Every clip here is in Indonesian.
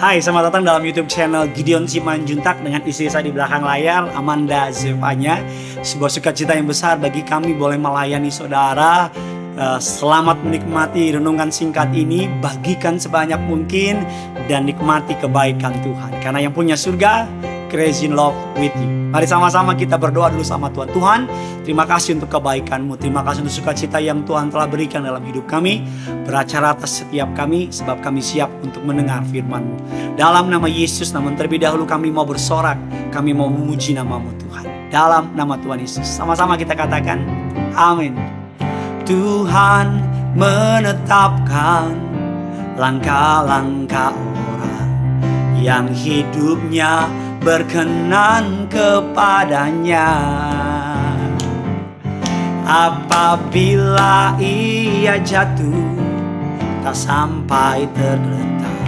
Hai, selamat datang dalam YouTube channel Gideon Simanjuntak dengan istri saya di belakang layar, Amanda Zevanya. Sebuah sukacita yang besar bagi kami boleh melayani saudara. Eh, Selamat menikmati renungan singkat ini, bagikan sebanyak mungkin dan nikmati kebaikan Tuhan. Karena yang punya surga, crazy in love with you. Mari sama-sama kita berdoa dulu sama Tuhan. Tuhan, terima kasih untuk kebaikanmu. Terima kasih untuk sukacita yang Tuhan telah berikan dalam hidup kami. Beracara atas setiap kami, sebab kami siap untuk mendengar firman-Mu. Dalam nama Yesus, namun terlebih dahulu kami mau bersorak. Kami mau memuji namamu Tuhan. Dalam nama Tuhan Yesus. Sama-sama kita katakan, amin. Tuhan menetapkan langkah-langkah orang yang hidupnya berkenan kepadanya. Apabila ia jatuh, tak sampai tergeletak,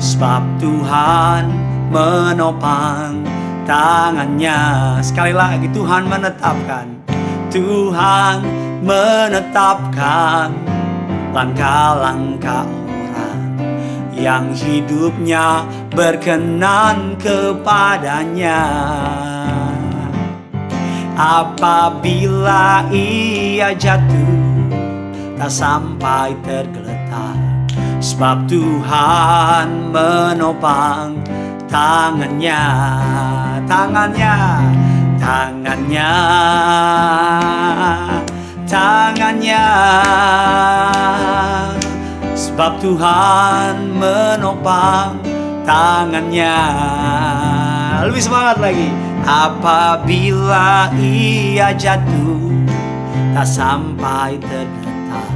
sebab Tuhan menopang tangannya. Sekali lagi, Tuhan menetapkan, Tuhan menetapkan langkah-langkah orang yang hidupnya berkenan kepadanya. Apabila ia jatuh, tak sampai tergeletak, sebab Tuhan menopang tangannya, tangannya, tangannya, tangannya. Sebab Tuhan menopang tangannya. Lebih semangat lagi. Apabila ia jatuh Tak sampai tergeletak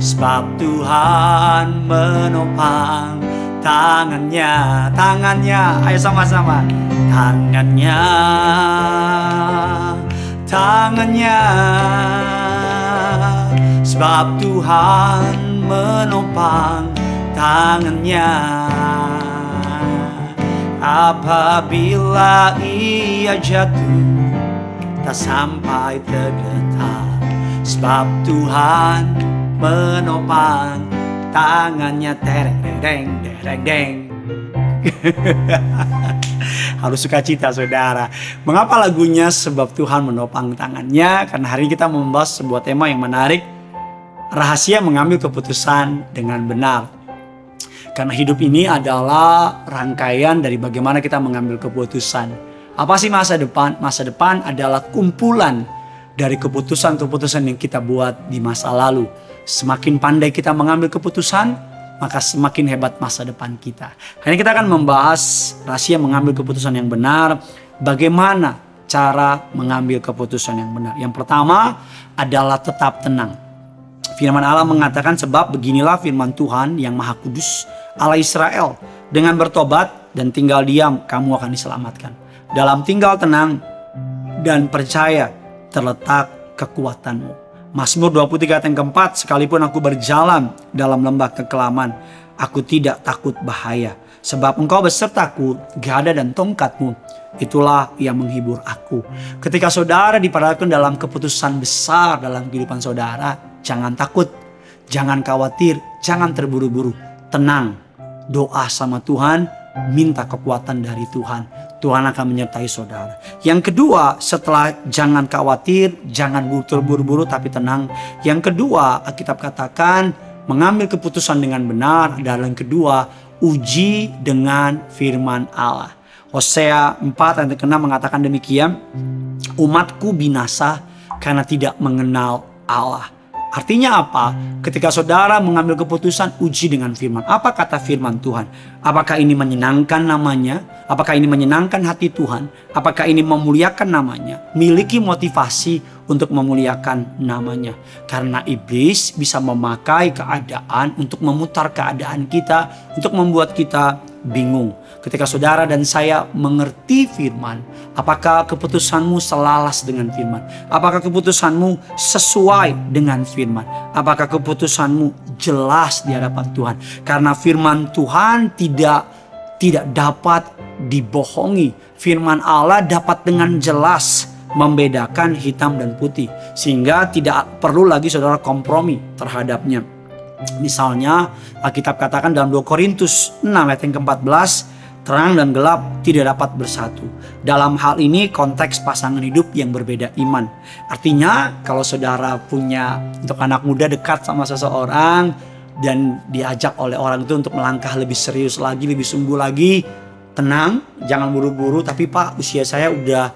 Sebab Tuhan menopang tangannya. Tangannya. Ayo sama-sama. Tangannya. Tangannya. Sebab Tuhan menopang tangannya. Apabila ia jatuh Tak sampai tergetar. Sebab Tuhan menopang tangannya. Tereng deng dereng deng. Harus suka cita saudara. Mengapa lagunya sebab Tuhan menopang tangannya? Karena hari ini kita membahas sebuah tema yang menarik rahasia mengambil keputusan dengan benar. Karena hidup ini adalah rangkaian dari bagaimana kita mengambil keputusan. Apa sih masa depan? Masa depan adalah kumpulan dari keputusan-keputusan yang kita buat di masa lalu. Semakin pandai kita mengambil keputusan, maka semakin hebat masa depan kita. Hari ini kita akan membahas rahasia mengambil keputusan yang benar. Bagaimana cara mengambil keputusan yang benar? Yang pertama adalah tetap tenang. Firman Allah mengatakan sebab beginilah firman Tuhan yang maha kudus Allah Israel. Dengan bertobat dan tinggal diam kamu akan diselamatkan. Dalam tinggal tenang dan percaya terletak kekuatanmu. Mazmur 23 ayat yang keempat sekalipun aku berjalan dalam lembah kekelaman aku tidak takut bahaya sebab engkau besertaku gada dan tongkatmu itulah yang menghibur aku ketika saudara diperhadapkan dalam keputusan besar dalam kehidupan saudara Jangan takut, jangan khawatir, jangan terburu-buru. Tenang, doa sama Tuhan, minta kekuatan dari Tuhan. Tuhan akan menyertai saudara. Yang kedua, setelah jangan khawatir, jangan terburu-buru tapi tenang. Yang kedua, Alkitab katakan mengambil keputusan dengan benar. Dan yang kedua, uji dengan firman Allah. Hosea 4 ayat ke-6 mengatakan demikian, umatku binasa karena tidak mengenal Allah. Artinya apa? Ketika saudara mengambil keputusan, uji dengan firman. Apa kata firman Tuhan? Apakah ini menyenangkan namanya? Apakah ini menyenangkan hati Tuhan? Apakah ini memuliakan namanya? Miliki motivasi untuk memuliakan namanya. Karena iblis bisa memakai keadaan untuk memutar keadaan kita, untuk membuat kita bingung. Ketika saudara dan saya mengerti firman, apakah keputusanmu selalas dengan firman? Apakah keputusanmu sesuai dengan firman? Apakah keputusanmu jelas di hadapan Tuhan? Karena firman Tuhan tidak tidak dapat dibohongi. Firman Allah dapat dengan jelas membedakan hitam dan putih sehingga tidak perlu lagi saudara kompromi terhadapnya. Misalnya Alkitab katakan dalam 2 Korintus 6 ayat yang ke-14 terang dan gelap tidak dapat bersatu. Dalam hal ini konteks pasangan hidup yang berbeda iman. Artinya kalau saudara punya untuk anak muda dekat sama seseorang dan diajak oleh orang itu untuk melangkah lebih serius lagi, lebih sungguh lagi, tenang, jangan buru-buru tapi Pak usia saya udah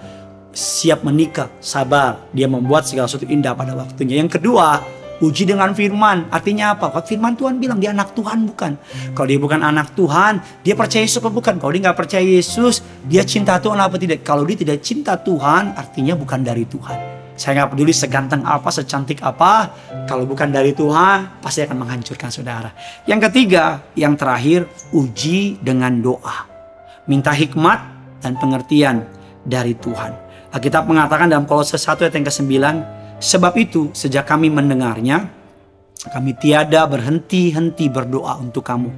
siap menikah, sabar. Dia membuat segala sesuatu indah pada waktunya. Yang kedua, Uji dengan firman. Artinya apa? Kalau firman Tuhan bilang dia anak Tuhan bukan. Kalau dia bukan anak Tuhan, dia percaya Yesus apa bukan? Kalau dia nggak percaya Yesus, dia cinta Tuhan apa tidak? Kalau dia tidak cinta Tuhan, artinya bukan dari Tuhan. Saya nggak peduli seganteng apa, secantik apa. Kalau bukan dari Tuhan, pasti akan menghancurkan saudara. Yang ketiga, yang terakhir, uji dengan doa. Minta hikmat dan pengertian dari Tuhan. Alkitab mengatakan dalam Kolose 1 ayat yang ke-9, Sebab itu, sejak kami mendengarnya, kami tiada berhenti-henti berdoa untuk kamu.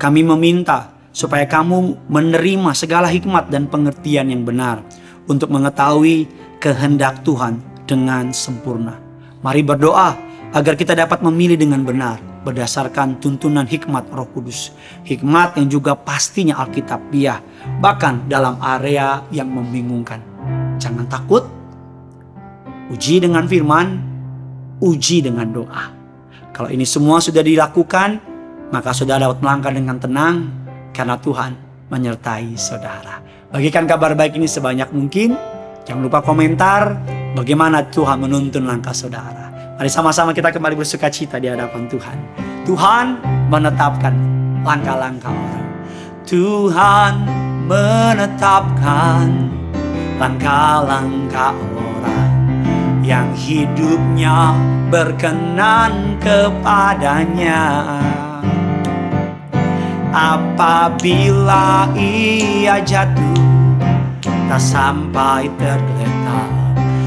Kami meminta supaya kamu menerima segala hikmat dan pengertian yang benar untuk mengetahui kehendak Tuhan dengan sempurna. Mari berdoa agar kita dapat memilih dengan benar berdasarkan tuntunan hikmat Roh Kudus. Hikmat yang juga pastinya Alkitabiah, bahkan dalam area yang membingungkan. Jangan takut, Uji dengan firman, uji dengan doa. Kalau ini semua sudah dilakukan, maka saudara dapat melangkah dengan tenang karena Tuhan menyertai saudara. Bagikan kabar baik ini sebanyak mungkin. Jangan lupa komentar bagaimana Tuhan menuntun langkah saudara. Mari sama-sama kita kembali bersuka cita di hadapan Tuhan. Tuhan menetapkan langkah-langkah orang. Tuhan menetapkan langkah-langkah orang yang hidupnya berkenan kepadanya. Apabila ia jatuh, tak sampai tergeletak,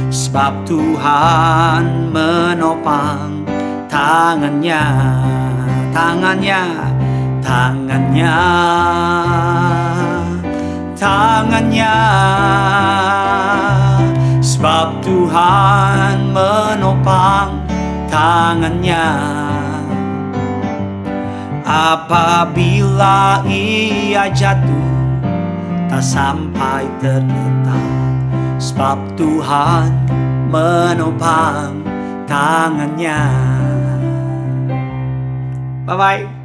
sebab Tuhan menopang tangannya, tangannya, tangannya, tangannya. Sebab Tuhan menopang tangannya. Apabila ia jatuh Tak sampai terletak. Sebab Tuhan menopang tangannya. Bye-bye